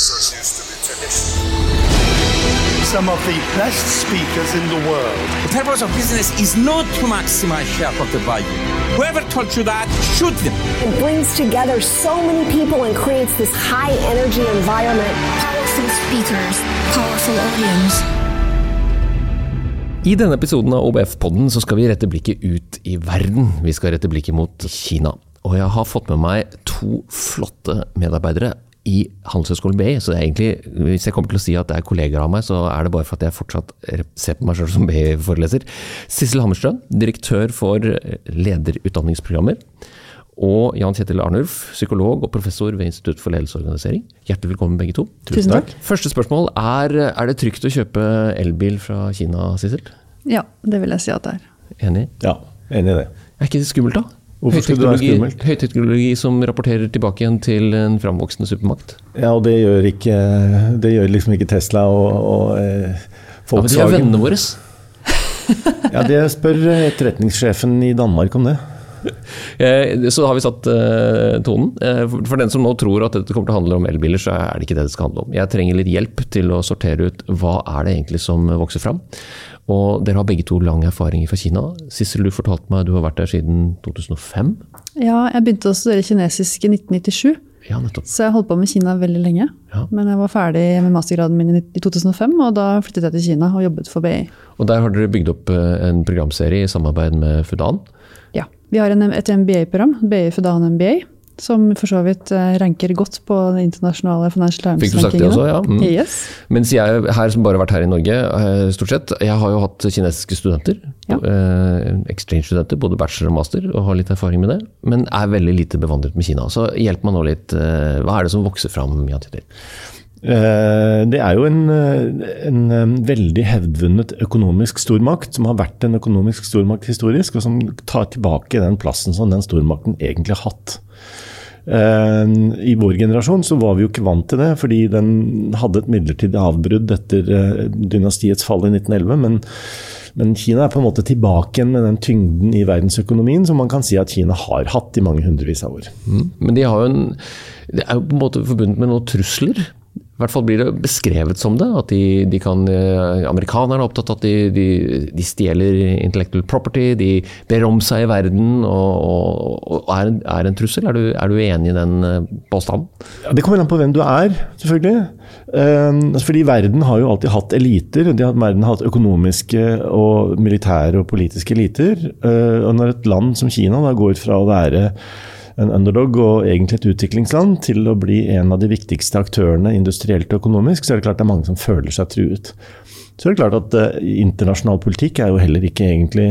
professors used to be finished. Some of the best speakers in the world. The purpose of business is not to maximize shareholder value. Whoever told you that, shoot them. It brings together so many people and creates this high energy environment. Powerful speakers, powerful audience. I denne episoden av OBF-podden så skal vi rette blikket ut i verden. Vi skal rette blikket mot Kina. Og jeg har fått med meg to flotte medarbeidere i Handelshøyskolen BI. Så det er egentlig, hvis jeg kommer til å si at det er kolleger av meg, så er det bare for at jeg fortsatt ser på meg selv som BI-foreleser. Sissel Hammerstrøm, direktør for lederutdanningsprogrammer. Og Jan Kjetil Arnulf, psykolog og professor ved Institutt for ledelsesorganisering. Hjertelig velkommen begge to. Tusen takk. Første spørsmål er, er det trygt å kjøpe elbil fra Kina, Sissel? Ja, det vil jeg si at det er. Enig? Ja, enig i det. Er ikke det skummelt, da? Hvorfor skulle det være skummelt? Høyteknologi som rapporterer tilbake igjen til en framvoksende supermakt. Ja, og det gjør, ikke, det gjør liksom ikke Tesla og, og eh, Ja, men de er vennene våre. Ja, det spør etterretningssjefen i Danmark om det. Eh, Så har vi satt eh, tonen. Eh, For den som nå tror at dette kommer til å handle om elbiler, så er det ikke det det skal handle om. Jeg trenger litt hjelp til å sortere ut hva er det egentlig som vokser fram. Og dere har begge to lang erfaring fra Kina. Sissel, du fortalte meg du har vært der siden 2005. Ja, jeg begynte å studere kinesisk i 1997, Ja, nettopp. så jeg holdt på med Kina veldig lenge. Ja. Men jeg var ferdig med mastergraden min i i 2005, og da flyttet jeg til Kina og jobbet for BI. Og der har dere bygd opp eh, en programserie i samarbeid med Fudan. Ja, Vi har en, et MBA-program, BI Fudan MBA, som for så vidt eh, ranker godt på de internasjonale Financial Fikk du sagt det Times-rankingene. også? Ja. Mm. Yes. Mens jeg her som bare har vært her i Norge, eh, stort sett, jeg har jo hatt kinesiske studenter. Ja. eh, Exchange-studenter, både bachelor og master, og har litt erfaring med det. Men er veldig lite bevandret med Kina. Så hjelp meg nå litt. eh, Hva er det som vokser fram? Ja? Eh, Det er jo en, en veldig hevdvunnet økonomisk stormakt, som har vært en økonomisk stormakt historisk, og som tar tilbake den plassen som den stormakten egentlig har hatt. Eh, I vår generasjon så var vi jo ikke vant til det, fordi den hadde et midlertidig avbrudd etter eh, dynastiets fall i 1911. men men Kina er på en måte tilbake igjen med den tyngden i verdensøkonomien som man kan si at Kina har hatt i mange hundrevis av år. Mm. Men de en, det er jo på en måte forbundet med noen trusler. I hvert fall blir det beskrevet som det. At de, de kan, eh, amerikanerne er opptatt av at de, de, de stjeler intellectual property, de ber om seg i verden og, og, og er, en, er en trussel. Er du, er du enig i den eh, påstanden? Ja, det kommer an på hvem du er, selvfølgelig. Eh, fordi verden har jo alltid hatt eliter. De har, verden har hatt økonomiske og militære og politiske eliter. Og når et land som Kina da går fra å være en underdog og egentlig et utviklingsland til å bli en av de viktigste aktørene industrielt og økonomisk, så er det klart det er mange som føler seg truet. Så er det klart at eh, internasjonal politikk er jo heller ikke egentlig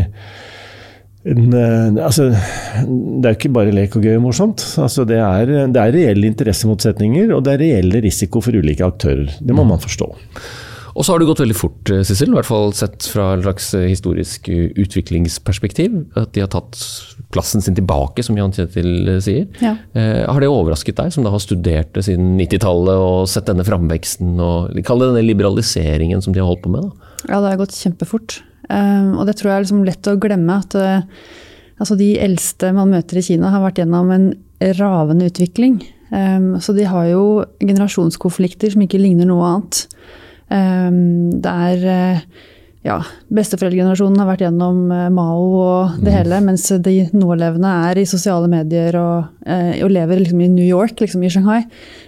en, eh, altså, det er jo ikke bare lek og gøy og morsomt. Altså, det, er, det er reelle interessemotsetninger, og det er reelle risiko for ulike aktører. Det må man forstå. Og så har det gått veldig fort, eh, Sissel, i hvert fall sett fra et slags historisk utviklingsperspektiv. At de har tatt plassen sin tilbake, som Jan Kjetil eh, sier. Ja. Eh, har det overrasket deg, som da har studert det siden 90-tallet og sett denne framveksten og kall det denne liberaliseringen som de har holdt på med? da? Ja, det har gått kjempefort. Um, og det tror jeg er liksom lett å glemme. at uh, altså De eldste man møter i Kina, har vært gjennom en ravende utvikling. Um, så de har jo generasjonskonflikter som ikke ligner noe annet. Um, det er uh, ja, Besteforeldregenerasjonen har vært gjennom uh, Mao og det hele, mens de nålevende er i sosiale medier og, eh, og lever liksom i New York, liksom i Shanghai.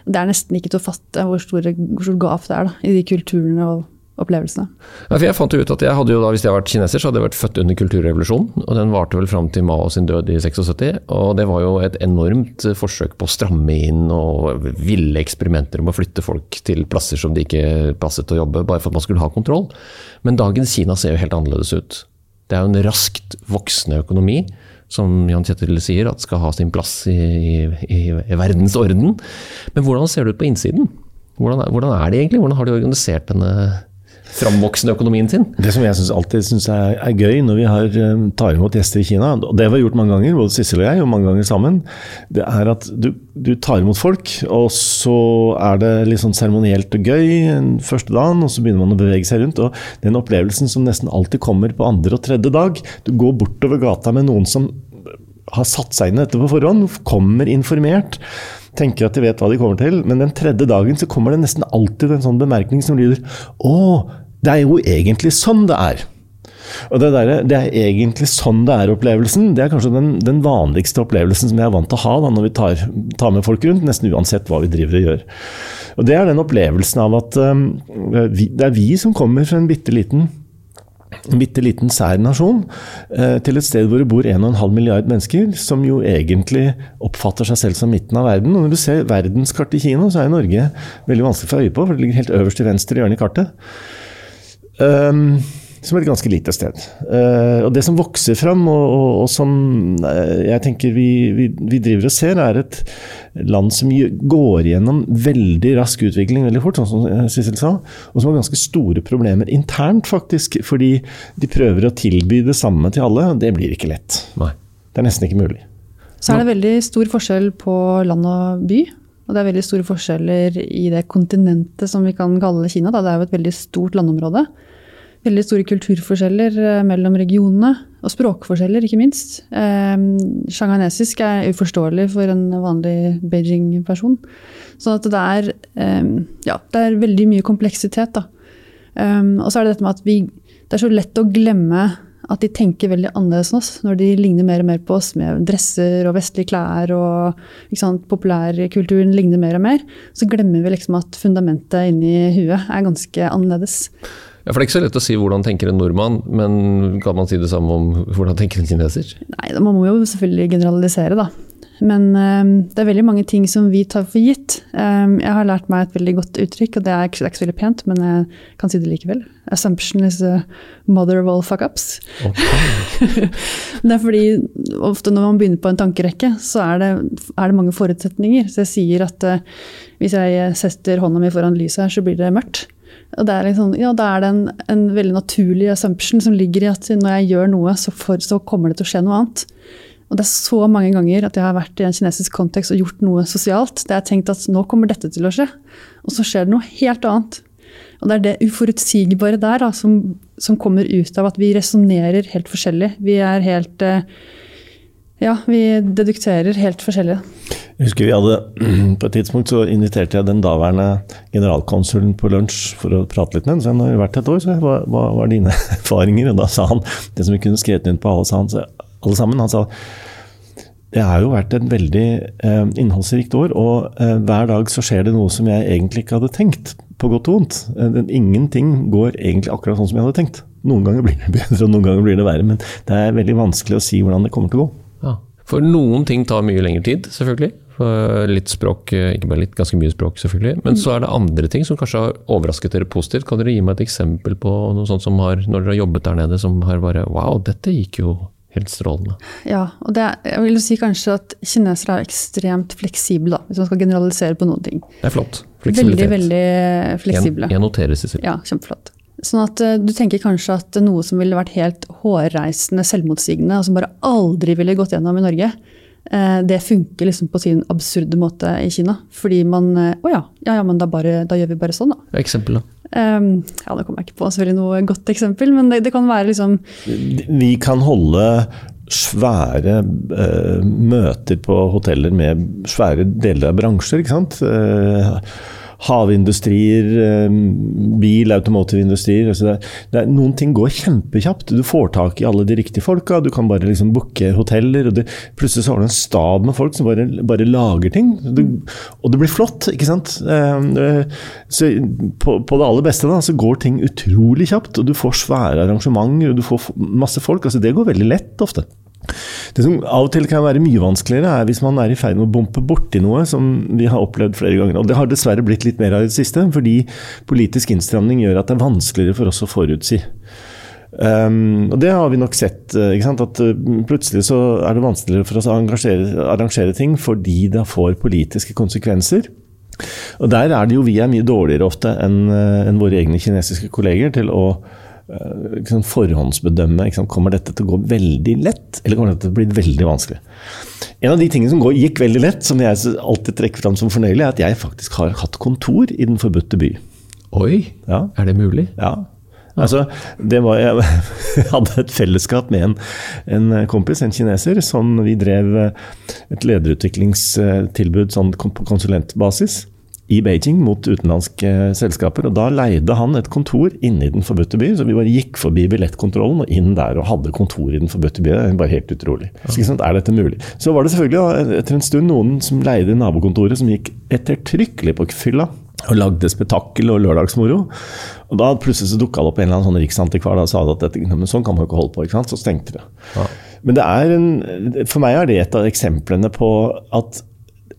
Det er nesten ikke til å fatte hvor stor, hvor stor gap det er da, i de kulturene og opplevelsene. Ja, jeg fant jo ut at jeg hadde jo da, Hvis jeg hadde vært kineser, så hadde jeg vært født under kulturrevolusjonen. og Den varte vel fram til Mao sin død i 76. og Det var jo et enormt eh, forsøk på å stramme inn og ville eksperimenter om å flytte folk til plasser som de ikke passet til å jobbe, bare for at man skulle ha kontroll. Men dagens Kina ser jo helt annerledes ut. Det er jo en raskt voksende økonomi. Som Jan Kjetil sier, at skal ha sin plass i, i, i verdens orden. Men hvordan ser det ut på innsiden? Hvordan er, hvordan er det egentlig? Hvordan har de organisert denne framvoksende økonomien sin. Det som jeg synes, alltid syns er, er gøy når vi har, eh, tar imot gjester i Kina, og det har vi gjort mange ganger, både Sissel og jeg, og mange ganger sammen, det er at du, du tar imot folk, og så er det litt sånn seremonielt og gøy den første dagen, og så begynner man å bevege seg rundt. Og den opplevelsen som nesten alltid kommer på andre og tredje dag, du går bortover gata med noen som har satt seg inn i dette på forhånd, kommer informert. tenker at de vet hva de kommer til, men den tredje dagen så kommer det nesten alltid en sånn bemerkning som lyder Å, det er jo egentlig sånn det er. Og det, der, det er egentlig sånn det er-opplevelsen. Det er kanskje den, den, vanligste opplevelsen som jeg er vant til å ha da, når vi tar, tar, med folk rundt, nesten uansett hva vi driver og gjør. Og Det er den opplevelsen av at um, vi, det er vi som kommer fra en bitte liten en bitte liten sær nasjon eh, til et sted hvor det bor 1,5 milliard mennesker, som jo egentlig oppfatter seg selv som midten av verden. Og når du ser verdenskartet i Kina, så er Norge veldig vanskelig å få øye på, for det ligger helt øverst til venstre hjørne i kartet. Um, som et ganske lite sted. Uh, og Det som vokser fram, og, og, og som uh, jeg tenker vi, vi, vi, driver og ser, er et land som går gjennom veldig rask utvikling veldig fort, sånn som Sissel sa, og som har ganske store problemer internt, faktisk. Fordi de prøver å tilby det samme til alle, og det blir ikke lett. Nei. Det er nesten ikke mulig. Så er det veldig stor forskjell på land og by. Og det er veldig store forskjeller i det kontinentet som vi kan kalle Kina. Da. Det er jo et veldig stort landområde veldig store kulturforskjeller eh, mellom regionene. Og språkforskjeller, ikke minst. Eh, Shanghainesisk er uforståelig for en vanlig Beijing-person. Så at det er, eh, ja, det er veldig mye kompleksitet. Da. Um, og så er det dette med at vi, det er så lett å glemme at de tenker veldig annerledes enn oss. Når de ligner mer og mer på oss med dresser og vestlige klær og sant, populærkulturen ligner mer og mer, så glemmer vi liksom at fundamentet inni huet er ganske annerledes. Ja, for Det er ikke så lett å si hvordan tenker en nordmann, men kan man si det samme om hvordan tenker en kineser? Nei, Man må jo selvfølgelig generalisere, da. Men um, det er veldig mange ting som vi tar for gitt. Um, jeg har lært meg et veldig godt uttrykk, og det er det er ikke så veldig pent, men jeg kan si det likevel. Assumption is a mother of all fuck-ups. Okay. det er fordi ofte når man begynner på en tankerekke, så er det, er det mange forutsetninger. Så jeg sier at uh, hvis jeg setter hånda mi foran lyset her, så blir det mørkt. Og det er liksom, ja, Da er det en, en, veldig naturlig assumption som ligger i at når jeg gjør noe, så, for, så, kommer det til å skje noe annet. Og Det er så mange ganger at jeg har vært i en kinesisk kontekst og gjort noe sosialt. Det jeg har tenkt at nå kommer dette til å skje, og så skjer det noe helt annet. Og Det er det uforutsigbare der da, som, som kommer ut av at vi resonnerer helt forskjellig. Vi er helt eh, Ja, vi dedukterer helt forskjellig. Jeg husker vi hadde, På et tidspunkt så inviterte jeg den daværende generalkonsulen på lunsj for å prate litt med henne. Så han har vært et år, så hva, hva var dine erfaringer? Og da sa han det som vi kunne skrevet inn på sa han, alle sammen. Han sa det har jo vært et veldig eh, innholdsrikt år, og eh, hver dag så skjer det noe som jeg egentlig ikke hadde tenkt, på godt og vondt. Eh, ingenting går egentlig akkurat sånn som jeg hadde tenkt. Noen ganger blir det bedre, og noen ganger blir det verre, men det er veldig vanskelig å si hvordan det kommer til å gå. Ja. For noen ting tar mye lengre tid, selvfølgelig. Litt språk, eh, ikke bare litt, ganske mye språk selvfølgelig. Men så er det andre ting som kanskje har overrasket dere positivt. Kan dere gi meg et eksempel på noe sånt som har, når dere har jobbet der nede, som har bare Wow, dette gikk jo helt strålende. Ja, og det, jeg vil si kanskje at kinesere er ekstremt fleksible, da, hvis man skal generalisere på noen ting. Det er flott. Veldig, veldig fleksible. Jeg, jeg noterer, Cecilie. Ja, kjempeflott. Sånn at uh, Du tenker kanskje at noe som ville vært helt hårreisende selvmotsigende, og som bare aldri ville gått gjennom i Norge, Eh, det funker liksom på sin absurde måte i Kina. Fordi man eh, oh ja, ja, ja men da, bare, da, gjør vi bare sånn, da. Eksempel, da? Um, ja, Det kommer jeg ikke på selvfølgelig noe godt eksempel, men det, det kan være liksom Vi kan holde svære uh, møter på hoteller med svære deler av bransjer, ikke sant. Uh, havindustrier, eh, bil, automotive-industrier. Altså noen ting går kjempekjapt. Du får tak i alle de riktige folka, du kan bare liksom booke hoteller. og det, Plutselig så har du en stab med folk som bare, bare lager ting. Det, og det blir flott, ikke sant. Eh, så på, på, det aller beste da, så går ting utrolig kjapt, og du får svære arrangementer og du får masse folk. altså Det går veldig lett ofte. Det som av og til kan være mye vanskeligere, er hvis man er i ferd med å bompe borti noe, som vi har opplevd flere ganger. Og det har dessverre blitt litt mer av i det siste, fordi politisk innstramning gjør at det er vanskeligere for oss å forutsi. Um, og det har vi nok sett. Eh, at uh, Plutselig så er det vanskeligere for oss å arrangere ting fordi det får politiske konsekvenser. Og Der er det jo vi er mye dårligere ofte enn uh, en våre egne kinesiske kolleger til å liksom forhåndsbedømme liksom, kommer dette til å gå veldig lett, eller kommer dette til å bli veldig vanskelig. En av de tingene som går, gikk veldig lett, som jeg alltid trekker fram som fornøyelig, er at jeg faktisk har hatt kontor i Den forbudte by. Oi, ja. er det mulig? Ja. Altså, det var, jeg hadde et fellesskap med en, en kompis, en kineser, som vi drev et lederutviklingstilbud sånn på konsulentbasis i Beijing mot utenlandske selskaper. og Da leide han et kontor inne i Den forbudte by. så Vi bare gikk forbi billettkontrollen og inn der og hadde kontor i Den forbudte by. Det er bare helt utrolig. Så, sant, er dette mulig? Så var det selvfølgelig etter en stund noen som leide nabokontoret som gikk ettertrykkelig på fylla og lagde spetakkel og lørdagsmoro. Og Da plutselig så dukka det opp en eller annen sånn riksantikvar og sa at dette, men sånn kan man jo ikke holde på. ikke sant? Så stengte det. Ja. Men det er en, for meg er det et av eksemplene på at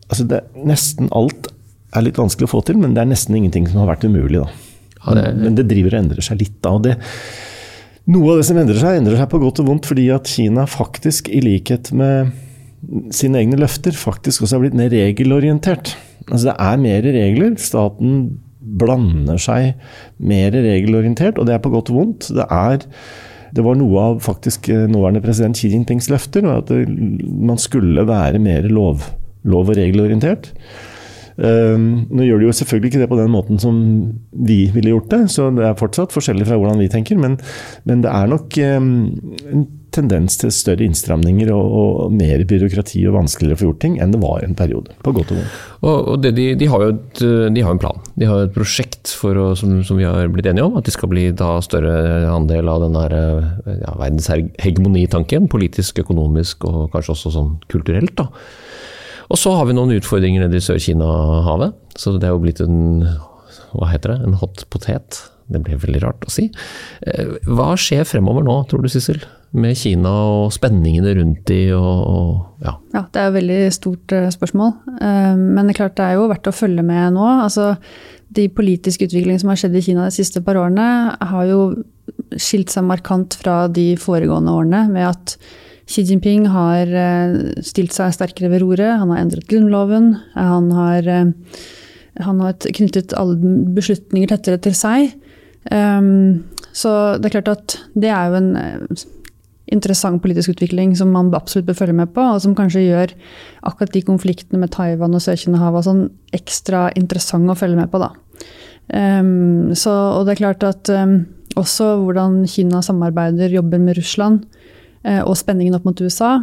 altså det, nesten alt er litt vanskelig å få til, men det er nesten ingenting som har vært umulig. Ja, det, men det driver og endrer seg litt da. og det noe av det som endrer seg, endrer seg på godt og vondt fordi at Kina faktisk, i likhet med sine egne løfter, faktisk også har blitt mer regelorientert. Altså Det er mer regler. Staten blander seg mer regelorientert, og det er på godt og vondt. Det, er, det var noe av faktisk eh, nåværende president Xi Jinpings løfter, at man skulle være mer lov, lov og regelorientert. Um, nå gjør de jo selvfølgelig ikke det på den måten som vi ville gjort det, så det er fortsatt forskjellig fra hvordan vi tenker, men, men det er nok um, en tendens til større innstramninger og, og, mer byråkrati og vanskeligere å få gjort ting enn det var en periode. På godt og vondt. Og, og det, de, de, har jo et, de har en plan. De har et prosjekt å, som, som, vi har blitt enige om. At de skal bli da større andel av den der ja, verdenshegemonitanken. Politisk, økonomisk og kanskje også sånn kulturelt. da. Og så har vi noen utfordringer nede i Sør-Kina-havet. Så det er jo blitt en hva heter det, en hot potet. Det ble veldig rart å si. Eh, hva skjer fremover nå, tror du Sissel? Med Kina og spenningene rundt de og, og ja. ja. Det er et veldig stort eh, spørsmål. Eh, men det er klart det er jo verdt å følge med nå. Altså, de politiske utviklingene som har skjedd i Kina de siste par årene, har jo skilt seg markant fra de foregående årene med at Xi Jinping har eh, stilt seg sterkere ved roret. Han har endret grunnloven. Han har, eh, han har knyttet alle beslutninger tettere til seg. Ehm, så det er klart at det er jo en eh, interessant politisk utvikling som man absolutt bør følge med på, og som kanskje gjør akkurat de konfliktene med Taiwan og Sør-Kina-havet sånn ekstra interessant å følge med på. Da. Um, så, og det er klart at um, også hvordan Kina samarbeider, jobber med Russland, og spenningen opp mot USA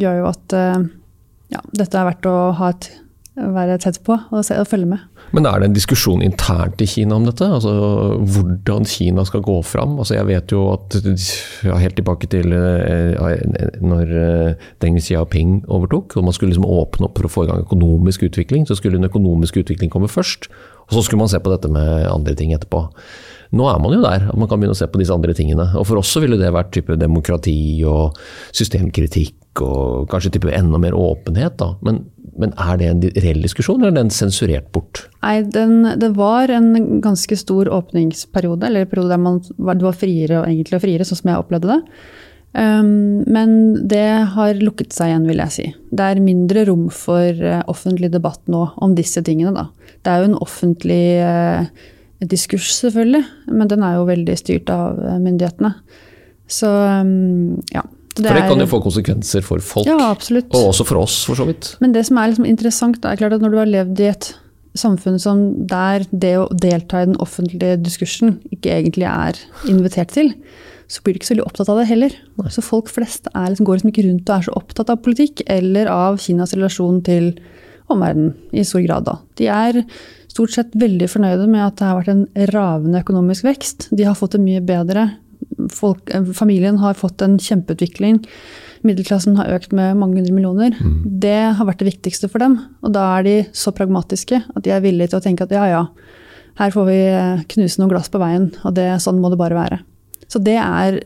gjør jo at eh, ja, dette er verdt å et, være tett på og, se, og, følge med. Men er det en diskusjon internt i Kina om dette? Altså Hvordan Kina skal gå fram? Altså jeg vet jo at ja, Helt tilbake til eh, når Deng Xiaoping overtok, og man skulle liksom åpne opp for å få i gang økonomisk utvikling, så skulle den økonomiske utvikling komme først. Og så skulle man se på dette med andre ting etterpå. Nå er man jo der, at man kan begynne å se på disse andre tingene. Og For oss så ville det vært type demokrati og systemkritikk og kanskje type enda mer åpenhet. da. Men, men er det en reell diskusjon, eller er den sensurert bort? Nei, den, Det var en ganske stor åpningsperiode, eller en periode der man, det var friere og egentlig friere, sånn som jeg opplevde det. Um, men det har lukket seg igjen, vil jeg si. Det er mindre rom for uh, offentlig debatt nå om disse tingene. Da. Det er jo en offentlig uh, diskurs, selvfølgelig, men den er jo veldig styrt av eh, myndighetene. Så mm, ja. Det for det kan jo få konsekvenser for folk, ja, absolutt. og også for oss, for så vidt. Men det som er liksom interessant, er klart at når du har levd i et samfunn som der det å delta i den offentlige diskursen ikke egentlig er invitert til, så blir du ikke så veldig opptatt av det heller. Nei. Så folk flest liksom, går liksom ikke rundt og er så opptatt av politikk eller av Kinas relasjon til omverdenen i stor grad. Da. De er stort sett veldig fornøyde med at det har vært en ravende økonomisk vekst. De har fått det mye bedre. Folk, eh, familien har fått en kjempeutvikling. Middelklassen har økt med mange hundre millioner. Mm. Det har vært det viktigste for dem. Og da er de så pragmatiske at de er villige til å tenke at ja, ja, her får vi eh, knuse noen glass på veien, og det, sånn må det bare være. Så det er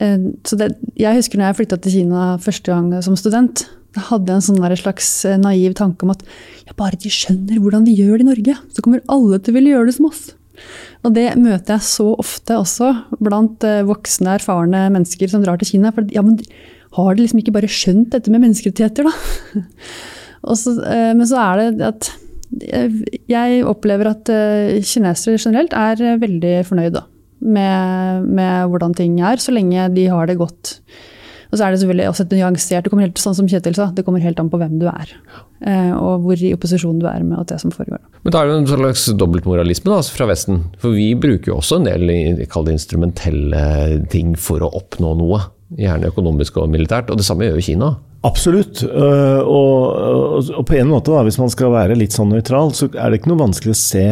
eh, så det, Jeg husker når jeg flytta til Kina første gang som student. Jeg hadde en sånn slags eh, naiv tanke om at ja, bare de skjønner hvordan vi gjør det i Norge, så kommer alle til å ville gjøre det som oss. Og det møter jeg så ofte også blant eh, voksne, erfarne mennesker som drar til Kina. For ja, men har de liksom ikke bare skjønt dette med menneskerettigheter, da? så, eh, men så er det at jeg opplever at kinesere generelt er veldig fornøyd da, med, med hvordan ting er, så lenge de har det godt Og så er det selvfølgelig også et nyansert Det kommer helt sånn som Kjetil sa, det kommer helt an på hvem du er. Eh, og hvor i opposisjon du er med det som foregår. Men da er det en slags dobbeltmoralisme da, fra Vesten. For vi bruker jo også en del kall det instrumentelle ting for å oppnå noe. Gjerne økonomisk og militært. Og det samme gjør jo Kina. Absolutt. Øh, og, og, på en måte, da, hvis man skal være litt sånn nøytral, så er det ikke noe vanskelig å se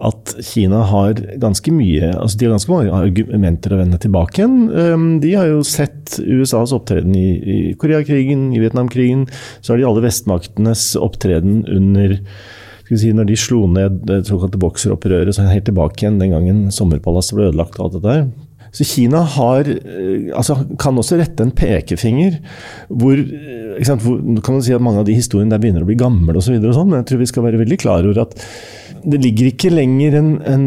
at Kina har ganske mye altså de har ganske mange argumenter å vende tilbake igjen. De har jo sett USAs opptreden i, Koreakrigen, i Vietnamkrigen. Så har de alle vestmaktenes opptreden under si, når de slo ned det såkalte bokseropprøret, så er helt tilbake igjen den gangen sommerpalasset ble ødelagt og alt det der. Så Kina har, altså, kan også rette en pekefinger hvor, sant, hvor kan man si at Mange av de historiene der begynner å bli gamle, og så videre, og sånn, men jeg tror vi skal være veldig klar over at det ligger ikke lenger en, en,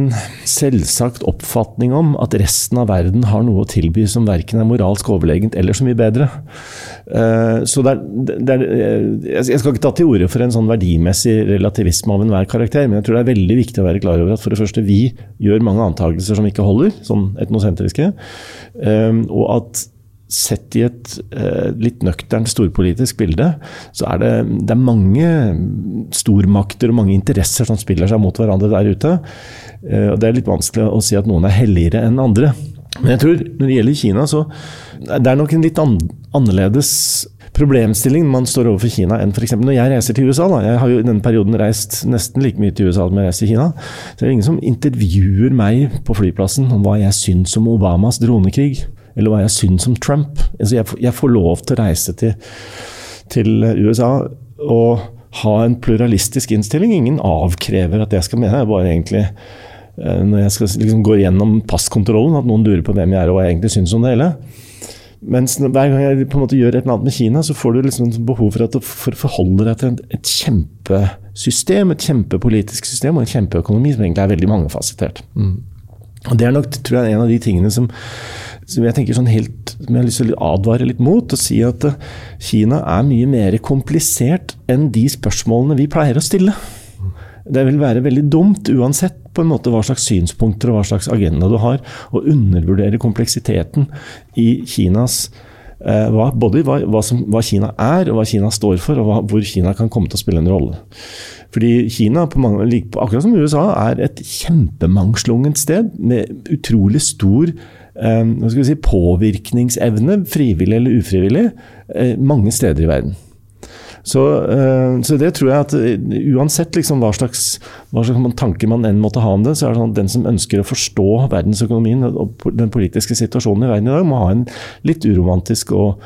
selvsagt oppfatning om at resten av verden har noe å tilby som verken er moralsk overlegent eller så mye bedre. Uh, så det er, det er, jeg skal ikke ta til orde for en sånn verdimessig relativisme av enhver karakter, men jeg tror det er veldig viktig å være klar over at for det første vi gjør mange antakelser som ikke holder, sånn etnosentriske, uh, og at sett i et eh, litt nøkternt storpolitisk bilde, så er det, det er mange stormakter og mange interesser som spiller seg mot hverandre der ute. Eh, og Det er litt vanskelig å si at noen er helligere enn andre. Men jeg tror når det gjelder Kina, så det er nok en litt an annerledes problemstilling man står overfor Kina enn f.eks. når jeg reiser til USA. Da. Jeg har jo i denne perioden reist nesten like mye til USA som jeg reiser til Kina. Så det er ingen som intervjuer meg på flyplassen om hva jeg syns om Obamas dronekrig eller hva jeg syns om Trump. Altså jeg, jeg, får lov til å reise til, til, USA og ha en pluralistisk innstilling. Ingen avkrever at jeg skal mene. Det bare egentlig eh, når jeg skal liksom gå gjennom passkontrollen, at noen lurer på hvem jeg er og hva jeg egentlig syns om det hele. Mens hver gang jeg på en måte gjør et eller annet med Kina, så får du liksom behov for, at, for å forholde deg til et kjempesystem, et kjempepolitisk system og en kjempeøkonomi som egentlig er veldig mangefasettert. Mm. Og Det er nok tror jeg, en av de tingene som som jeg tenker sånn helt, som jeg har lyst til å advare litt mot. Å si at eh, Kina er mye mer komplisert enn de spørsmålene vi pleier å stille. Det vil være veldig dumt, uansett på en måte hva slags synspunkter og hva slags agenda du har, å undervurdere kompleksiteten i Kinas eh, hva, både hva, hva, som, hva, Kina er, og hva Kina står for, og hvor Kina kan komme til å spille en rolle. Fordi Kina, mange, akkurat som USA, er et kjempemangslungent sted med utrolig stor Ehm, hva skal vi si, påvirkningsevne, frivillig eller ufrivillig, eh, mange steder i verden. Så, eh, så, det tror jeg at eh, uansett liksom hva, slags, hva slags tanker man enn måtte ha om det, så er det sånn at den som ønsker å forstå verdensøkonomien og den politiske situasjonen i verden i dag, må ha en litt uromantisk og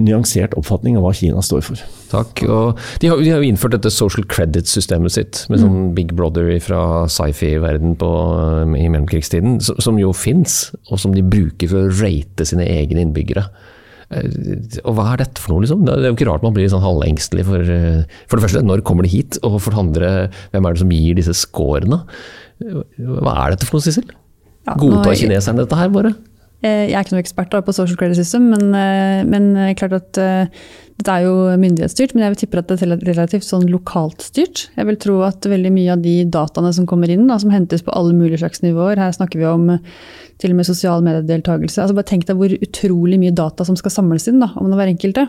nyansert oppfatning av hva Kina står for. Takk. Og de har, de har jo innført dette social credit-systemet sitt, med sånn mm. Big Brother fra sci-fi-verden i mellomkrigstiden, som jo fins, og som de bruker for å rate sine egne innbyggere. Eh, og hva er dette for noe, liksom? Det er jo ikke rart man blir sånn halvengstelig for eh, For det første, når kommer de hit? Og for det andre, hvem er det som gir disse scorene? Hva er dette for noe, Sissel? Ja, Godtar kineserne dette her, bare? Eh, jeg er ikke noen ekspert på social credit system, men, eh, men eh, klart at dette er jo myndighetsstyrt. Men jeg vil tipper at det er relativt sånn lokalt styrt. Jeg vil tro at veldig mye av de dataene som kommer inn, da, som hentes på alle mulige slags nivåer Her snakker vi om til og med sosial mediedeltakelse. Altså bare tenk deg hvor utrolig mye data som skal samles inn da, om hver enkelte.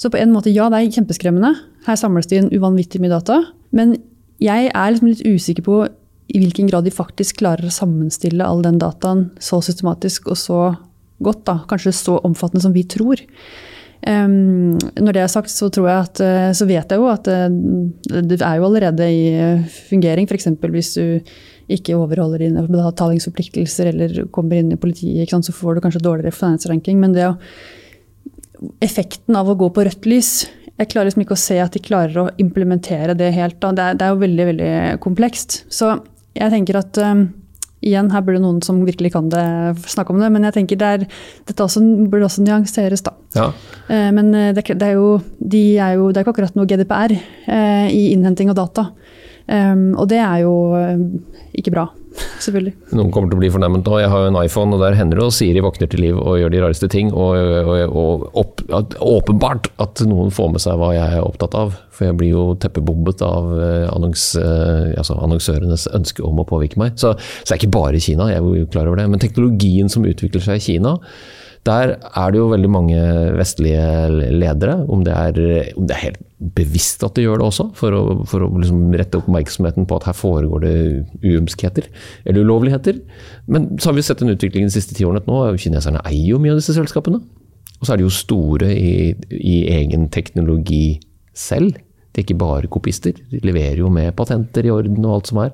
Så på en måte, ja, det er kjempeskremmende. Her samles det inn uvanvittig mye data. Men jeg er liksom litt usikker på i hvilken grad de faktisk klarer å sammenstille all den dataen så systematisk og så godt. Da. Kanskje så omfattende som vi tror. Um, når det er sagt, så, tror jeg at, eh, så vet jeg jo at det, eh, det er jo allerede i fungering. F.eks. hvis du ikke overholder dine betalingsforpliktelser eller kommer inn i politiet, så får du kanskje dårligere finance ranking. Men det å, effekten av å gå på rødt lys jeg klarer liksom ikke å se at de klarer å implementere det helt. Det er, det, er, jo veldig veldig komplekst. Så jeg tenker at um, igjen, her burde noen som virkelig kan det, snakke om det. Men jeg tenker det er, dette også, burde også nyanseres, da. Ja. Uh, men eh, det, det, er jo, de er jo, det er ikke akkurat noe GDPR uh, i innhenting av data. Um, og det er jo ikke bra. Selvfølgelig. Noen kommer til å bli fornærmet nå. Jeg har jo en iPhone, og der hender det og Siri våkner til liv og gjør de rareste ting. Og, og, og opp, åpenbart at noen får med seg hva jeg er opptatt av. For jeg blir jo teppebombet av eh, annons, eh, altså annonsørenes ønske om å påvirke meg. Så, så det er ikke bare Kina, jeg er jo klar over det. Men teknologien som utvikler seg i Kina, Der er det jo veldig mange vestlige ledere, om det er, om det er helt bevisst at de gjør det også, for å, for å liksom rette oppmerksomheten på at her foregår det uømskheter eller ulovligheter. Men så har vi sett en utvikling de siste ti årene at nå kineserne eier jo mye av disse selskapene. Og så er de jo store i, i egen teknologi selv. De er ikke bare kopister. De leverer jo med patenter i orden og alt som er.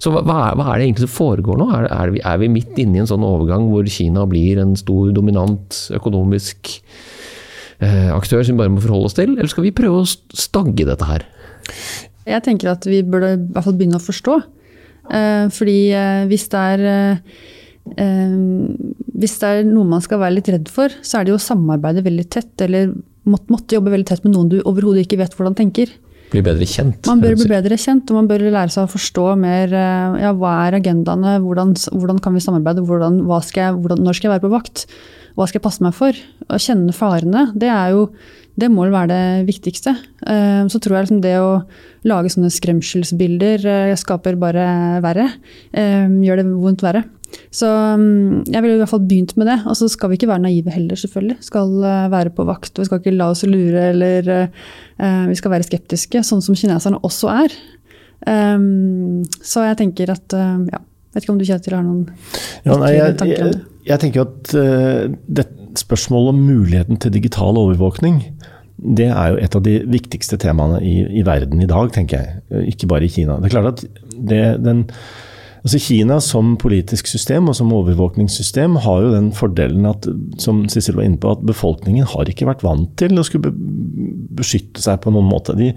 Så hva, hva, er det egentlig som foregår nå? Er, er, vi, er, vi, midt inne i en sånn overgang hvor Kina blir en stor, dominant økonomisk eh, aktør som vi bare må forholde oss til, eller skal vi prøve å stagge dette her? Jeg tenker at vi burde i hvert fall begynne å forstå. Eh, fordi eh, hvis det er eh, eh, hvis det er noe man skal være litt redd for, så er det jo å samarbeide veldig tett, eller måtte, måtte jobbe veldig tett med noen du overhodet ikke vet hvordan tenker. Bli bedre kjent? Man bør bli bedre kjent, og man bør lære seg å forstå mer eh, ja, hva er agendaene, hvordan, hvordan kan vi samarbeide, hvordan, skal jeg, hvordan, når skal jeg være på vakt, hva skal jeg passe meg for? Å kjenne farene, det jo det må vel være det viktigste. Eh, så tror jeg liksom det å lage sånne skremselsbilder eh, skaper bare verre. Gjør det vondt verre. Så mm, jeg ville i hvert fall begynt med det. Og så skal vi ikke være naive heller, selvfølgelig. Skal eh, være på vakt. og Vi skal ikke la oss lure, eller uh, vi skal være skeptiske, sånn som kineserne også er. Um, så jeg tenker at uh, ja. Vet ikke om du Kjetil har noen ja, nei, jeg, tanker om det? Jeg, jeg tenker at uh, det, spørsmålet om muligheten til digital overvåkning det er jo et av de viktigste temaene i, i verden i dag, tenker jeg. Ikke bare i Kina. Det er klart at det, den Altså Kina som politisk system og som overvåkningssystem har jo den fordelen at som Sissel var inne på, at befolkningen har ikke vært vant til å skulle beskytte seg på noen måte. De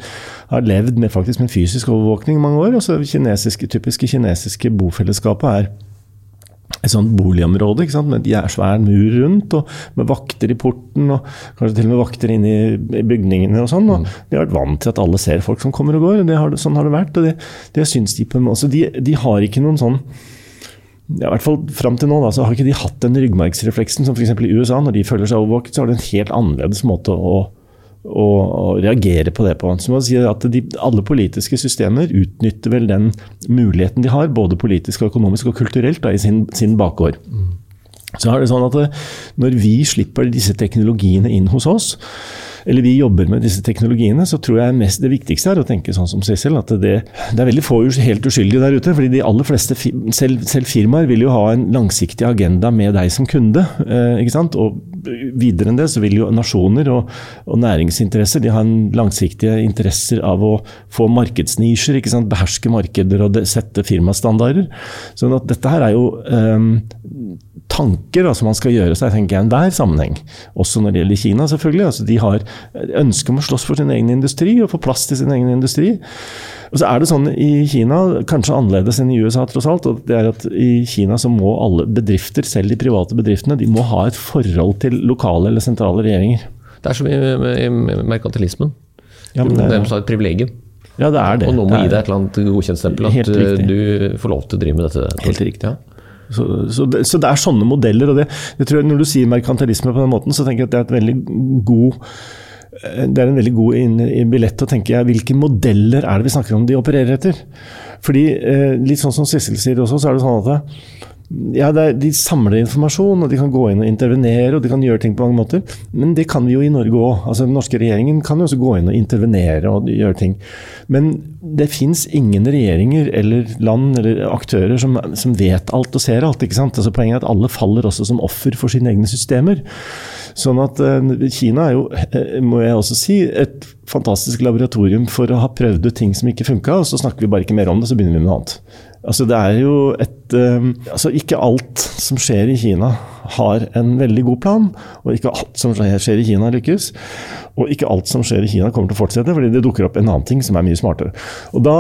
har levd med, faktisk med fysisk overvåkning i mange år. og så kinesiske, Typiske kinesiske bofellesskapet er et sånt boligområde ikke sant? med en svær mur rundt, og med vakter i porten, og kanskje til og med vakter inne i bygningene og sånn. og mm. De har vært vant til at alle ser folk som kommer og går. og har, Sånn har det vært. og det, det syns de på en måte. De, de har ikke noen sånn ja, i hvert fall Fram til nå da, så har ikke de hatt den ryggmargsrefleksen som f.eks. i USA. Når de føler seg overvåket, så har de en helt annerledes måte å å, reagere på det på. Så man sier at de, Alle politiske systemer utnytter vel den muligheten de har, både politisk, og økonomisk og kulturelt, da, i sin, sin bakgård. Mm. Så er det sånn at det, Når vi slipper disse teknologiene inn hos oss, eller vi jobber med disse teknologiene, så tror jeg mest, det viktigste er å tenke sånn som Sissel, at det, det, er veldig få helt uskyldige der ute. fordi de aller fleste, selv, selv, firmaer, vil jo ha en langsiktig agenda med deg som kunde. Eh, ikke sant? Og videre enn det så vil jo nasjoner og, og næringsinteresser de har en langsiktige interesser av å få markedsnisjer, ikke sant? beherske markeder og sette firmastandarder. sånn at dette her er jo um, tanker som man skal gjøre seg tenker jeg, i enhver sammenheng. Også når det gjelder Kina, selvfølgelig. Altså, de har ønske om å slåss for sin egen industri og få plass til sin egen industri. Og så er det sånn i Kina, kanskje annerledes enn i USA, tross alt, og det er at i Kina så må alle bedrifter, selv de private bedriftene, de må ha et forhold til lokale eller sentrale regjeringer. Det er som i, i merkantilismen. Ja, det, er et privilegium. Ja, det er det. Og noen må gi deg et eller annet godkjentstempel at du får lov til å drive med dette. Helt riktig. Ja. Så, så, det, så, det, er sånne modeller. og det, det tror jeg Når du sier merkantilisme på den måten, så tenker jeg at det er et veldig god Eh, det er en veldig god inn, billett å tenke hvilke modeller er det vi snakker om de opererer etter. Fordi, eh, litt sånn som Sissel sier også, så er det sånn at ja, er, de samler informasjon, og de kan gå inn og intervenere, og de kan gjøre ting på mange måter. Men det kan vi jo i Norge òg. Altså, den norske regjeringen kan jo også gå inn og intervenere og gjøre ting. Men det fins ingen regjeringer eller land eller aktører som, som vet alt og ser alt. ikke sant? Altså, poenget er at alle faller også som offer for sine egne systemer. Sånn at uh, Kina er jo, uh, må jeg også si, et fantastisk laboratorium for å ha prøvd ut ting som ikke funka, og så snakker vi bare ikke mer om det, så begynner vi med noe annet. Altså det er jo et uh, altså Ikke alt som skjer i Kina har en veldig god plan, og ikke alt som skjer i Kina lykkes. Og ikke alt som skjer i Kina kommer til å fortsette, fordi det dukker opp en annen ting som er mye smartere. Og da,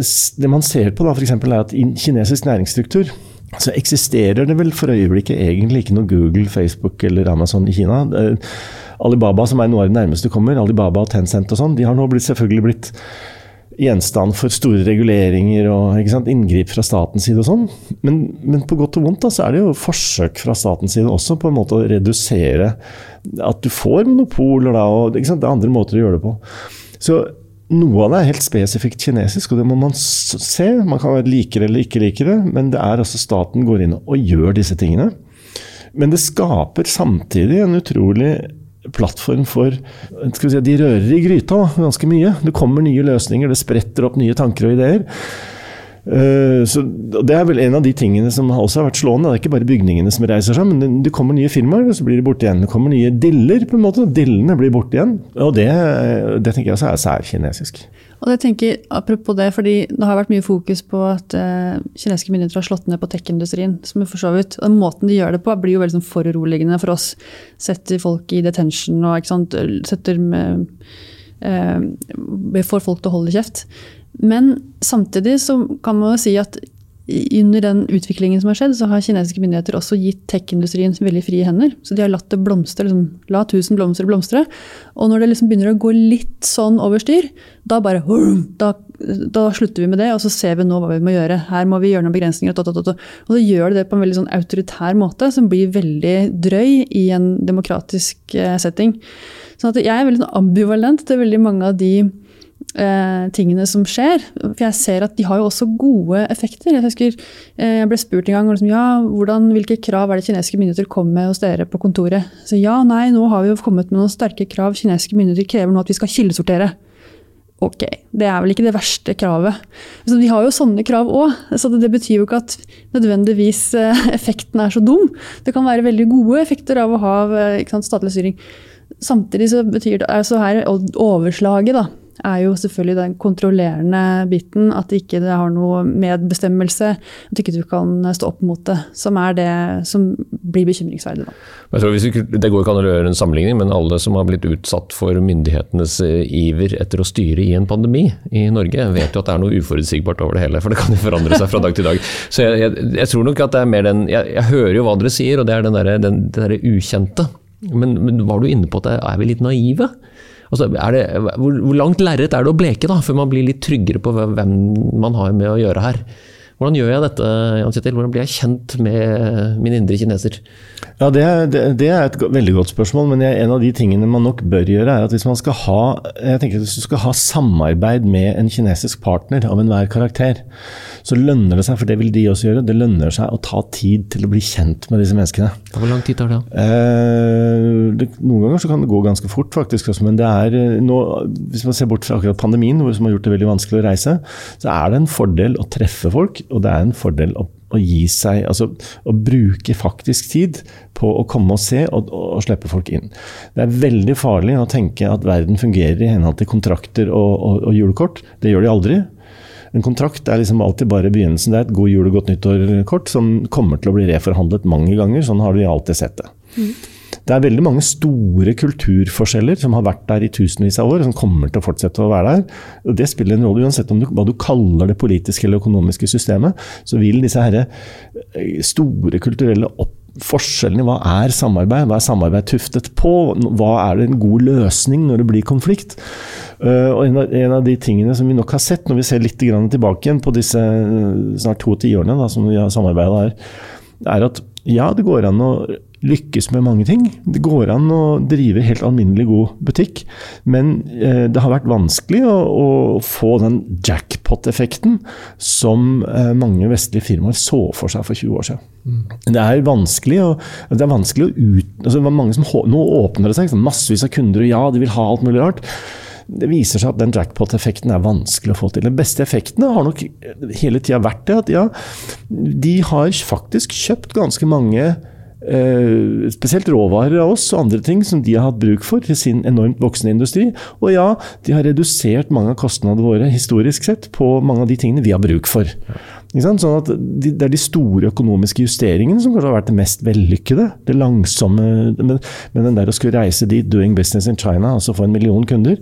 Det man ser på, da, for eksempel, er at i kinesisk næringsstruktur så eksisterer det vel for øyeblikket egentlig ikke noe Google, Facebook eller Amazon i Kina. Alibaba, som er noe av det nærmeste kommer, Alibaba og Tencent og sånn, de har nå blitt, selvfølgelig blitt gjenstand for store reguleringer og inngrip fra statens side og sånn. Men, men, på godt og vondt da, så er det jo forsøk fra statens side også på en måte å redusere at du får monopoler da, og det er andre måter å gjøre det på. Så noe av det er helt spesifikt kinesisk, og det må man se. Man kan være likere eller ikke likere, men det er altså staten går inn og gjør disse tingene. Men det skaper samtidig en utrolig plattform for si, De rører i gryta ganske mye. Det kommer nye løsninger, det spretter opp nye tanker og ideer. Uh, så Det er vel en av de tingene som også har vært slående. Det er ikke bare bygningene som reiser seg, men det kommer nye firmaer, og så blir de borte igjen. Det kommer nye diller, på en måte. Dillene blir borte igjen. Og det, det tenker jeg også er særkinesisk. Og jeg tenker, Apropos det, fordi det har vært mye fokus på at eh, kinesiske myndigheter har slått ned på tech-industrien. som for så vidt, og Måten de gjør det på, blir jo veldig sånn foruroligende for oss. Setter folk i detention og sant, setter med, eh, får folk til å holde kjeft. Men samtidig så kan man jo si at under den utviklingen som har skjedd, så har kinesiske myndigheter også gitt tech-industrien veldig frie hender. Så de har latt det blomstre, liksom, la tusen blomster blomstre. Og når det liksom begynner å gå litt sånn over styr, da bare da, da, slutter vi med det, og så ser vi nå hva vi må gjøre. Her må vi gjøre noen begrensninger. Og, og, og, og så gjør de det på en veldig sånn autoritær måte, som blir veldig drøy i en demokratisk eh, setting. Så jeg er veldig sånn ambivalent til veldig mange av de eh, tingene som skjer. For jeg ser at de har jo også gode effekter. Jeg husker eh, jeg ble spurt en gang liksom, ja, hvordan, hvilke krav er det kinesiske myndigheter kommer med hos dere på kontoret. Så ja, nei, nå har vi jo kommet med noen sterke krav. Kinesiske myndigheter krever nå at vi skal kildesortere. Ok, det er vel ikke det verste kravet. Så de har jo sånne krav òg. Så det, betyr jo ikke at nødvendigvis eh, effekten er så dum. Det kan være veldig gode effekter av å ha eh, sant, statlig styring. Samtidig så betyr det altså her overslaget, da er jo selvfølgelig den kontrollerende biten. At det ikke har noe medbestemmelse. At ikke du kan stå opp mot det. Som er det som blir bekymringsverdig. det går ikke an å gjøre en sammenligning, men alle som har blitt utsatt for myndighetenes eh, iver etter å styre i en pandemi i Norge, vet jo at det er noe uforutsigbart over det hele. For det kan jo forandre seg fra dag til dag. Så jeg, jeg, jeg tror nok at det er mer den jeg, jeg, hører jo hva dere sier, og det er den derre der ukjente. Men, men var du inne på at er vi litt naive? Altså, det, hvor, hvor, langt lerret er det å bleke da, før man blir litt tryggere på hvem man har med å gjøre her? Hvordan gjør jeg dette, Jan Kjetil? Hvordan blir jeg kjent med min indre kineser? Ja, det, det, det, er et veldig godt spørsmål, men en av de tingene man nok bør gjøre, er at hvis man skal ha, jeg tenker hvis du skal ha samarbeid med en kinesisk partner av enhver karakter, så lønner det seg, for det vil de også gjøre, det lønner seg å ta tid til å bli kjent med disse menneskene. Hvor lang tid tar det? Eh, det noen ganger så kan det gå ganske fort, faktisk. Men det er eh, nå, hvis man ser bort fra akkurat pandemien, som har gjort det veldig vanskelig å reise, så er det en fordel å treffe folk, og det er en fordel å å gi seg, altså å bruke faktisk tid på å komme og se og, og, slippe folk inn. Det er veldig farlig å tenke at verden fungerer i henhold til kontrakter og, og, og julekort. Det gjør de aldri. En kontrakt er liksom alltid bare begynnelsen. Det er et god jul og godt nyttår-kort som kommer til å bli reforhandlet mange ganger. Sånn har de alltid sett det. Mm. Det er veldig mange store kulturforskjeller som har vært der i tusenvis av år, og som kommer til å fortsette å være der. Og det spiller en rolle uansett om du, hva du kaller det politiske eller økonomiske systemet. Så vil disse her eh, store kulturelle opp forskjellene. Hva er samarbeid? Hva er samarbeid tuftet på? Hva er det en god løsning når det blir konflikt? Uh, og en av, en av, de tingene som vi nok har sett, når vi ser litt tilbake igjen på disse eh, snart to tiårene som vi har samarbeida her, er at ja, det går an å lykkes med mange ting. Det går an å drive helt alminnelig god butikk, men eh, det har vært vanskelig å, å få den jackpot-effekten som eh, mange vestlige firmaer så for seg for 20 år siden. Mm. Det er vanskelig å, det er vanskelig å ut... Altså, mange som, nå åpner det seg, massevis av kunder, og ja, de vil ha alt mulig rart det viser seg at den jackpot-effekten er vanskelig å få til. Den beste effektene har nok hele tida vært det at ja, de har faktisk kjøpt ganske mange Eh, spesielt råvarer av oss og andre ting som de har hatt bruk for til sin enormt voksende industri. Og ja, de har redusert mange av kostnadene våre historisk sett på mange av de tingene vi har bruk for. Sånn at Det er de store økonomiske justeringene som kanskje har vært det mest vellykkede. Det langsomme, men, men den der å skulle reise dit, doing business in China, altså få en million kunder,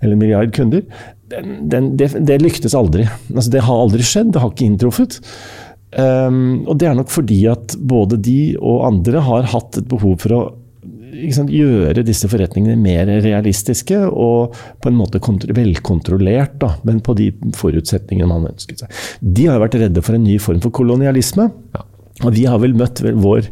eller en milliard kunder, den, den, det, det, lyktes aldri. Altså, det har aldri skjedd, det har ikke inntruffet. Um, og det er nok fordi at både de og andre har hatt et behov for å sant, gjøre disse forretningene mer realistiske og på en måte velkontrollert, da, men på de forutsetningene man ønsket seg. De har vært redde for en ny form for kolonialisme. Ja. Og vi har vel møtt vår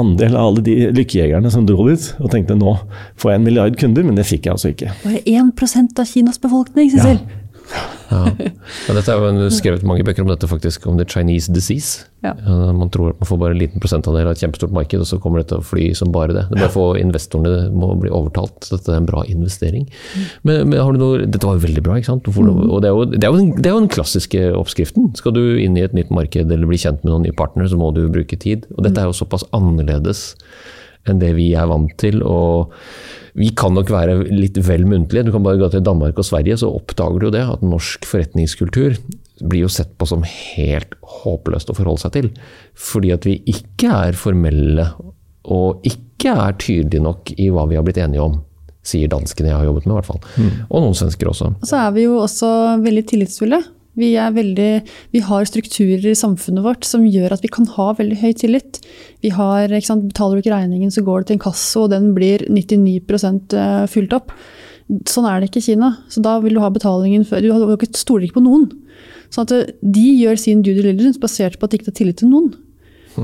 andel av alle de lykkejegerne som dro dit og tenkte nå får jeg en milliard kunder, men det fikk jeg altså ikke. Bare 1% av Kinas befolkning, Cecil. Ja. Ja. Ja, dette er jo skrevet mange bøker om dette, faktisk, om the Chinese disease. Ja. Man tror at man får bare en liten prosentandel av et kjempestort marked, og så kommer det til å fly som bare det. Det bare for Investorene må bli overtalt. Dette er en bra investering. Men, men har du noe, Dette var jo veldig bra, ikke sant? Og det er, jo, det, er den, det er jo den klassiske oppskriften. Skal du inn i et nytt marked eller bli kjent med noen nye partnere, så må du bruke tid. Og dette er jo såpass annerledes enn det vi er vant til. og vi kan nok være litt vel muntlige. Du kan bare gå til Danmark og Sverige, så oppdager du det. At norsk forretningskultur blir jo sett på som helt håpløst å forholde seg til. Fordi at vi ikke er formelle og ikke er tydelige nok i hva vi har blitt enige om. Sier danskene jeg har jobbet med, i hvert fall. Og noen svensker også. Og så er vi jo også veldig tillitsfulle. Vi, veldig, vi har strukturer i samfunnet vårt som gjør at vi kan ha veldig høy tillit. Vi har, ikke sant, Betaler du ikke regningen, så går det til en kasso, og den blir 99% fylt opp. Sånn er det ikke i Kina. Så da vil du ha betalingen før du stoler ikke på noen. Sånn at eh, de gjør sin due diligence basert på at de ikke har tillit til noen.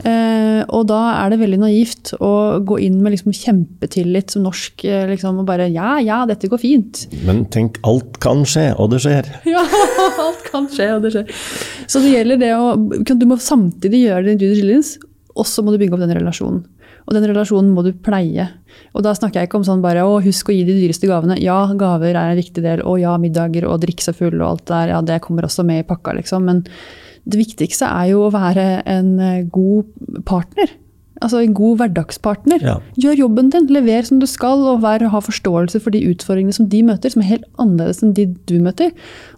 Eh, og da er det veldig naivt å gå inn med liksom kjempetillit som norsk eh, liksom, og bare ja, ja, dette går fint. Men tenk, alt kan skje, og det skjer. Ja, alt kan skje, og det skjer. Så det gjelder det å Du må samtidig gjøre din due diligence, og så må du bygge opp den relasjonen. Og den relasjonen må du pleie. Og da snakker jeg ikke om sånn bare å husk å gi de dyreste gavene. Ja, gaver er en viktig del, og ja, middager og drikke seg full og alt det der, ja, det kommer også med i pakka, liksom. Men det viktigste er jo å være en eh, god partner. Altså en god hverdagspartner. Ja. Gjør jobben din, lever som du skal, og vær, ha forståelse for de utfordringene som de møter, som er helt annerledes enn de du møter.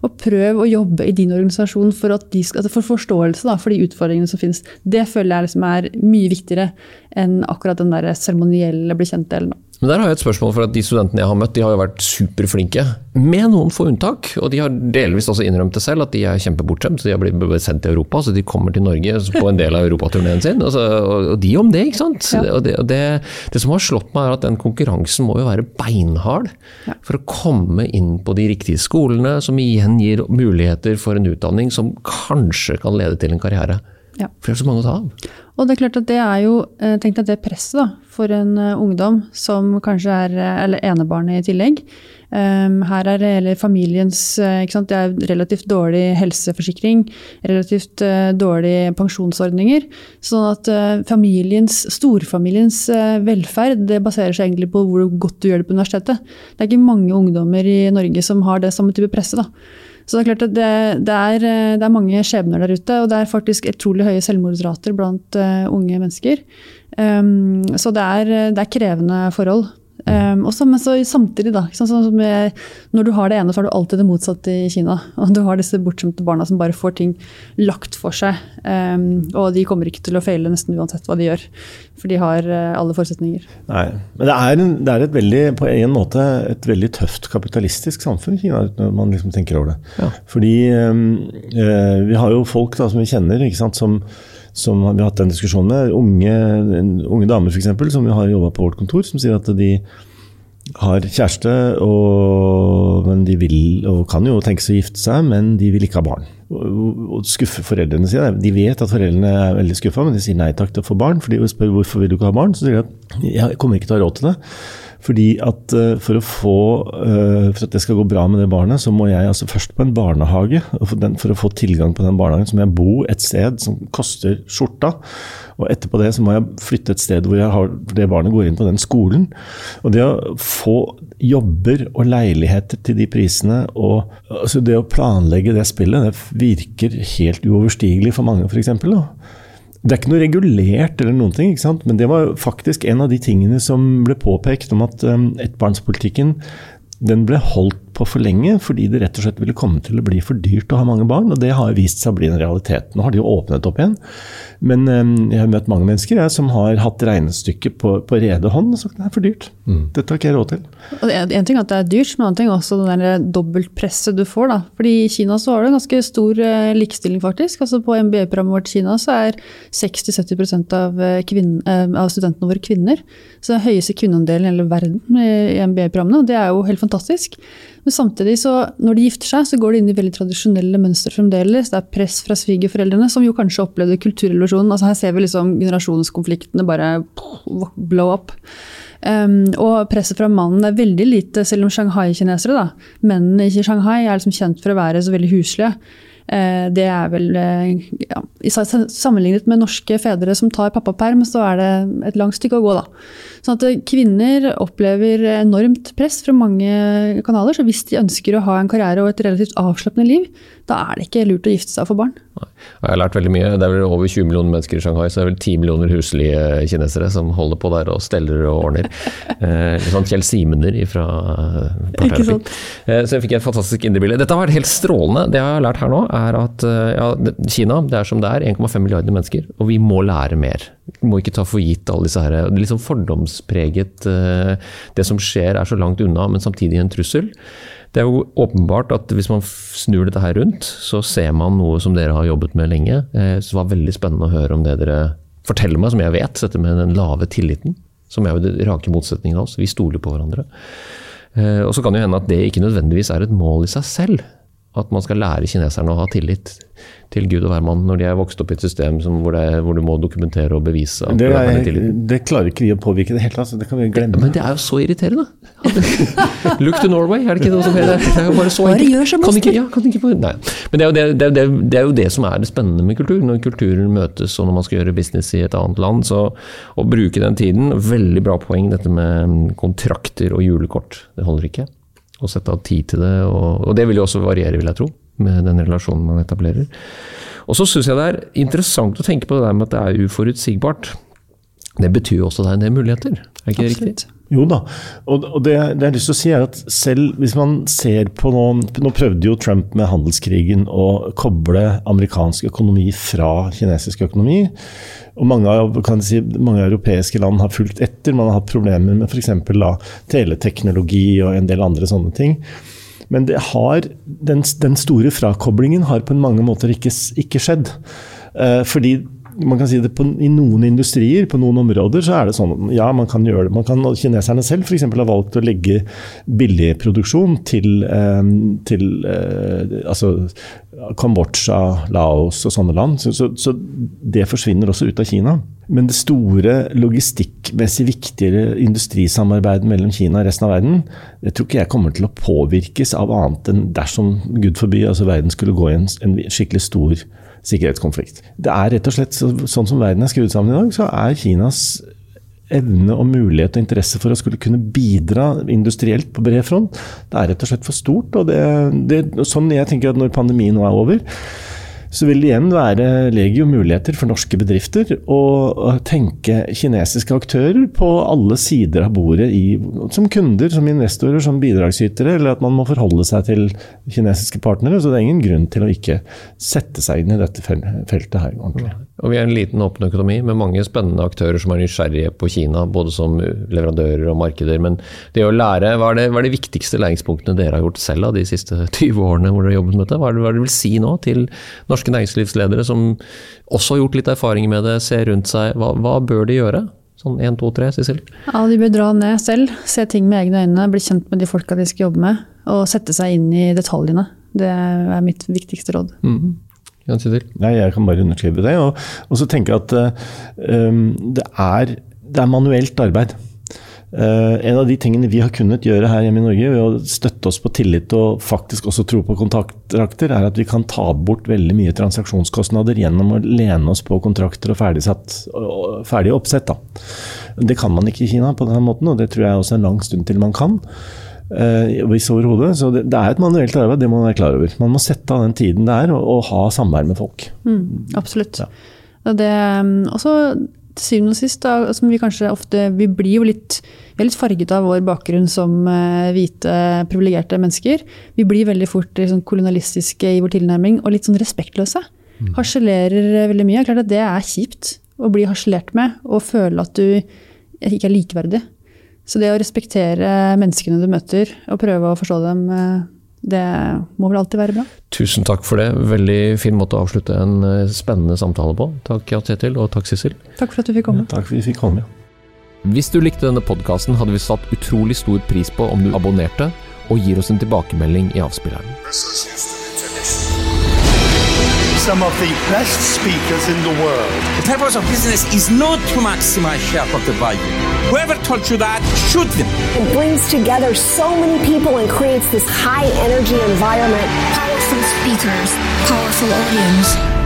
Og prøv å jobbe i din organisasjon for, at de skal, altså for forståelse da, for de utfordringene som finnes. Det føler jeg liksom er mye viktigere enn akkurat den der seremonielle bli kjent-delen. Men der har jeg et spørsmål, for at De studentene jeg har møtt, de har jo vært superflinke. Med noen få unntak. Og de har delvis også innrømt det selv, at de er kjempebortskjemt. Så de har blitt sendt til Europa, så de kommer til Norge på en del av europaturneen sin. Altså, og de om det, ikke sant. Ja. Og det, og det, det som har slått meg, er at den konkurransen må jo være beinhard for å komme inn på de riktige skolene, som igjen gir muligheter for en utdanning som kanskje kan lede til en karriere. Ja. For det er så mange å ta av. Og det er klart at det er jo, eh, tenk deg det presset da, for en eh, ungdom som kanskje er, eh, eller enebarnet i tillegg. Um, her er det hele familiens, eh, det er relativt dårlig helseforsikring, relativt uh, dårlige pensjonsordninger. Sånn at uh, familiens, storfamiliens uh, velferd det baserer seg egentlig på hvor godt du gjør det på universitetet. Det er ikke mange ungdommer i Norge som har det samme type presse. da. Så det er klart at det, det, er, det er mange skjebner der ute, og det er faktisk utrolig høye selvmordsrater blant uh, unge mennesker. Um, så det er, det er krevende forhold. Um, også, men så samtidig, da. ikke sant, sånn som jeg, når du har det ene, så har du alltid det motsatte i Kina. Og du har disse bortskjemte barna som bare får ting lagt for seg. Um, og de kommer ikke til å feile nesten uansett hva de gjør. For de har uh, alle forutsetninger. Nei, men det er, en, det er et veldig, på en måte et veldig tøft kapitalistisk samfunn i Kina, når man liksom tenker over det. Ja. Fordi um, uh, vi har jo folk da, som vi kjenner, ikke sant, som, som vi har hatt den diskusjonen med. Unge, unge damer f.eks., som vi har jobba på vårt kontor, som sier at de har kjæreste, og, men de vil og kan jo tenke seg å gifte seg, men de vil ikke ha barn. Og, og skuffe foreldrene sine. De vet at foreldrene er veldig skuffa, men de sier nei takk til å få barn. For de spør hvorfor vil du ikke ha barn, så sier de at jeg kommer ikke til å ha råd til det. Fordi at eh, for, å få, eh, for at det skal gå bra med det barnet, så må jeg altså først på en barnehage. og For, den, for å få tilgang på den barnehagen så må jeg bo et sted som koster skjorta. Og etterpå det så må jeg flytte et sted hvor har, det barnet går inn på den skolen. Og det å få jobber og leiligheter til de prisene, og altså det å planlegge det spillet, det virker helt uoverstigelig for mange, f.eks. Det er ikke noe regulert, eller noen ting, men det var faktisk en av de tingene som ble påpekt om at um, ettbarnspolitikken den ble holdt på for lenge fordi det rett og slett ville komme til å bli for dyrt å ha mange barn. Og det har vist seg å bli en realitet. Nå har de jo åpnet opp igjen. Men um, jeg har møtt mange mennesker jeg, som har hatt regnestykket på, på rede hånd og sagt det er for dyrt. Dette har ikke jeg råd til. Og en, ting er at det er dyrt, men en annen ting er også det der dobbeltpresset du får. da. Fordi I Kina så har du en ganske stor eh, likestilling, faktisk. Altså På MBA-programmet vårt i Kina så er 60-70 av, eh, eh, av studentene våre kvinner. Så den høyeste kvinneandelen i hele verden i MBA-programmene. og Det er jo helt fantastisk. Men samtidig, så når de gifter seg, så går de inn i veldig tradisjonelle mønstre fremdeles. Det er press fra svigerforeldrene, som jo kanskje opplevde kulturrevolusjonen. Altså her ser vi liksom generasjonskonfliktene bare blow up. Um, og presset fra mannen er veldig lite, selv om Shanghai-kinesere, da. Mennene i Shanghai er liksom kjent for å være så veldig huslige. Uh, det er vel uh, ja, Sammenlignet med norske fedre som tar pappaperm, så er det et langt stykke å gå, da. Sånn at kvinner opplever enormt press fra mange kanaler. Så hvis de ønsker å ha en karriere og et relativt avslappende liv, da er det ikke lurt å gifte seg og få barn. Jeg har lært veldig mye. Det er vel over 20 millioner mennesker i Shanghai, så det er vel 10 millioner huslige kinesere som holder på der og steller og ordner. eh, sånn Kjell Simener fra eh, Så jeg fikk et fantastisk indrebilde. Dette har vært helt strålende. Det jeg har lært her nå, er at eh, ja, Kina det er som det er, 1,5 milliarder mennesker, og vi må lære mer. Vi må ikke ta for gitt alle disse her, det er litt sånn fordomspreget eh, Det som skjer er så langt unna, men samtidig en trussel. Det er jo åpenbart at hvis man snur dette her rundt, så ser man noe som dere har jobbet med lenge. Eh, så det var veldig spennende å høre om det dere forteller meg, som jeg vet. Dette med den lave tilliten, som er jo den rake motsetningen av oss. Vi stoler på hverandre. Eh, og så kan det hende at det ikke nødvendigvis er et mål i seg selv. At man skal lære kineserne å ha tillit til Gud og hvermann når de er vokst opp i et system som, hvor, det, hvor, du må dokumentere og bevise det, er, det, klarer ikke vi å påvirke det hele tatt. Det kan vi glemme. Men det er jo så irriterende! Look to Norway, er det ikke noe som heter det? er jo bare så bare Gjør som kan ikke, ja, kan ikke, nei. Men det er, jo det, det er, jo det, som er det spennende med kultur. Når kulturer møtes og når man skal gjøre business i et annet land. Så å bruke den tiden Veldig bra poeng dette med kontrakter og julekort. Det holder ikke og sette av tid til det. Og, og, det vil jo også variere, vil jeg tro, med den relasjonen man etablerer. Og så syns jeg det er interessant å tenke på det der med at det er uforutsigbart. Det betyr jo også at det er en del muligheter, er ikke det riktig? Jo da, og, det, det, jeg har lyst til å si er at selv hvis man ser på noen Nå prøvde jo Trump med handelskrigen å koble amerikansk økonomi fra kinesisk økonomi. Og mange, si, mange, europeiske land har fulgt etter. Man har hatt problemer med f.eks. teleteknologi og en del andre sånne ting. Men har, den, den, store frakoblingen har på mange måter ikke, ikke skjedd. Eh, fordi man kan si det på, I noen industrier, på noen områder, så er det sånn ja, man kan gjøre det. Man kan, kineserne selv f.eks. har valgt å legge billigproduksjon til, eh, til eh, altså Kambodsja, Laos og sånne land. Så, så, så, det forsvinner også ut av Kina. Men det store logistikkmessig viktigere industrisamarbeidet mellom Kina og resten av verden, det tror ikke jeg kommer til å påvirkes av annet enn dersom, gud forby, altså verden skulle gå i en, en skikkelig stor sikkerhetskonflikt. Det er rett og slett sånn som verden er skrudd sammen i dag, så er Kinas evne og mulighet og interesse for å skulle kunne bidra industrielt på bred front, det er rett og slett for stort. og det, det, Sånn jeg tenker at når pandemien nå er over, så vil det igjen være legio muligheter for norske bedrifter å tenke kinesiske aktører på alle sider av bordet, i, som kunder, som investorer, som bidragsytere, eller at man må forholde seg til kinesiske partnere. Så det er ingen grunn til å ikke sette seg inn i dette feltet her ordentlig. Og Vi er en liten åpen økonomi med mange spennende aktører som er nysgjerrige på Kina, både som leverandører og markeder. Men det å lære, hva er, det, hva er de viktigste læringspunktene dere har gjort selv av de siste 20 årene hvor dere har jobbet med dette? Hva er det, hva er det vil si nå til norske næringslivsledere som også har gjort litt erfaring med det, ser rundt seg. Hva, hva bør de gjøre? Sånn 1, 2, 3, Sissel? Ja, De bør dra ned selv, se ting med egne øyne, bli kjent med de folka de skal jobbe med. Og sette seg inn i detaljene. Det er mitt viktigste råd. Mm. Jan Nei, jeg kan bare underskrive det. Og, og så tenker jeg at um, det, er, det er manuelt arbeid. Uh, en av de tingene vi har kunnet gjøre her hjemme i Norge, ved å støtte oss på tillit og faktisk også tro på kontraktrakter, er at vi kan ta bort veldig mye transaksjonskostnader gjennom å lene oss på kontrakter og ferdig oppsett. Da. Det kan man ikke i Kina på denne måten, og det tror jeg også en lang stund til man kan. Uh, hvis overhodet. Så det, det, er et manuelt arbeid, det må man være klar over. Man må sette av den tiden det er, og, og ha samvær med folk. Mm, absolutt. Ja. Det, um, også til syvende og sist, da, som vi kanskje ofte Vi blir jo litt, vi er litt farget av vår bakgrunn som uh, hvite, privilegerte mennesker. Vi blir veldig fort liksom, kolonialistiske i vår tilnærming og litt sånn respektløse. Mm. Harselerer veldig mye. Klart at det er kjipt å bli harselert med og føle at du ikke er likeverdig. Så det å respektere menneskene du møter og prøve å forstå dem, eh, det må vel alltid være bra. Tusen takk for det. Veldig fin måte å avslutte en eh, spennende samtale på. Takk Jan Kjetil, og takk Sissel. Takk for at du fikk komme. Ja, takk for at vi fikk komme. ja. Hvis du likte denne podkasten, hadde vi satt utrolig stor pris på om du abonnerte og gir oss en tilbakemelding i avspilleren. Some of the best speakers in the world. The purpose of business is not to maximize shareholder value. Whoever told you that, shoot them. It brings together so many people and creates this high energy environment. Powerful speakers, powerful audience.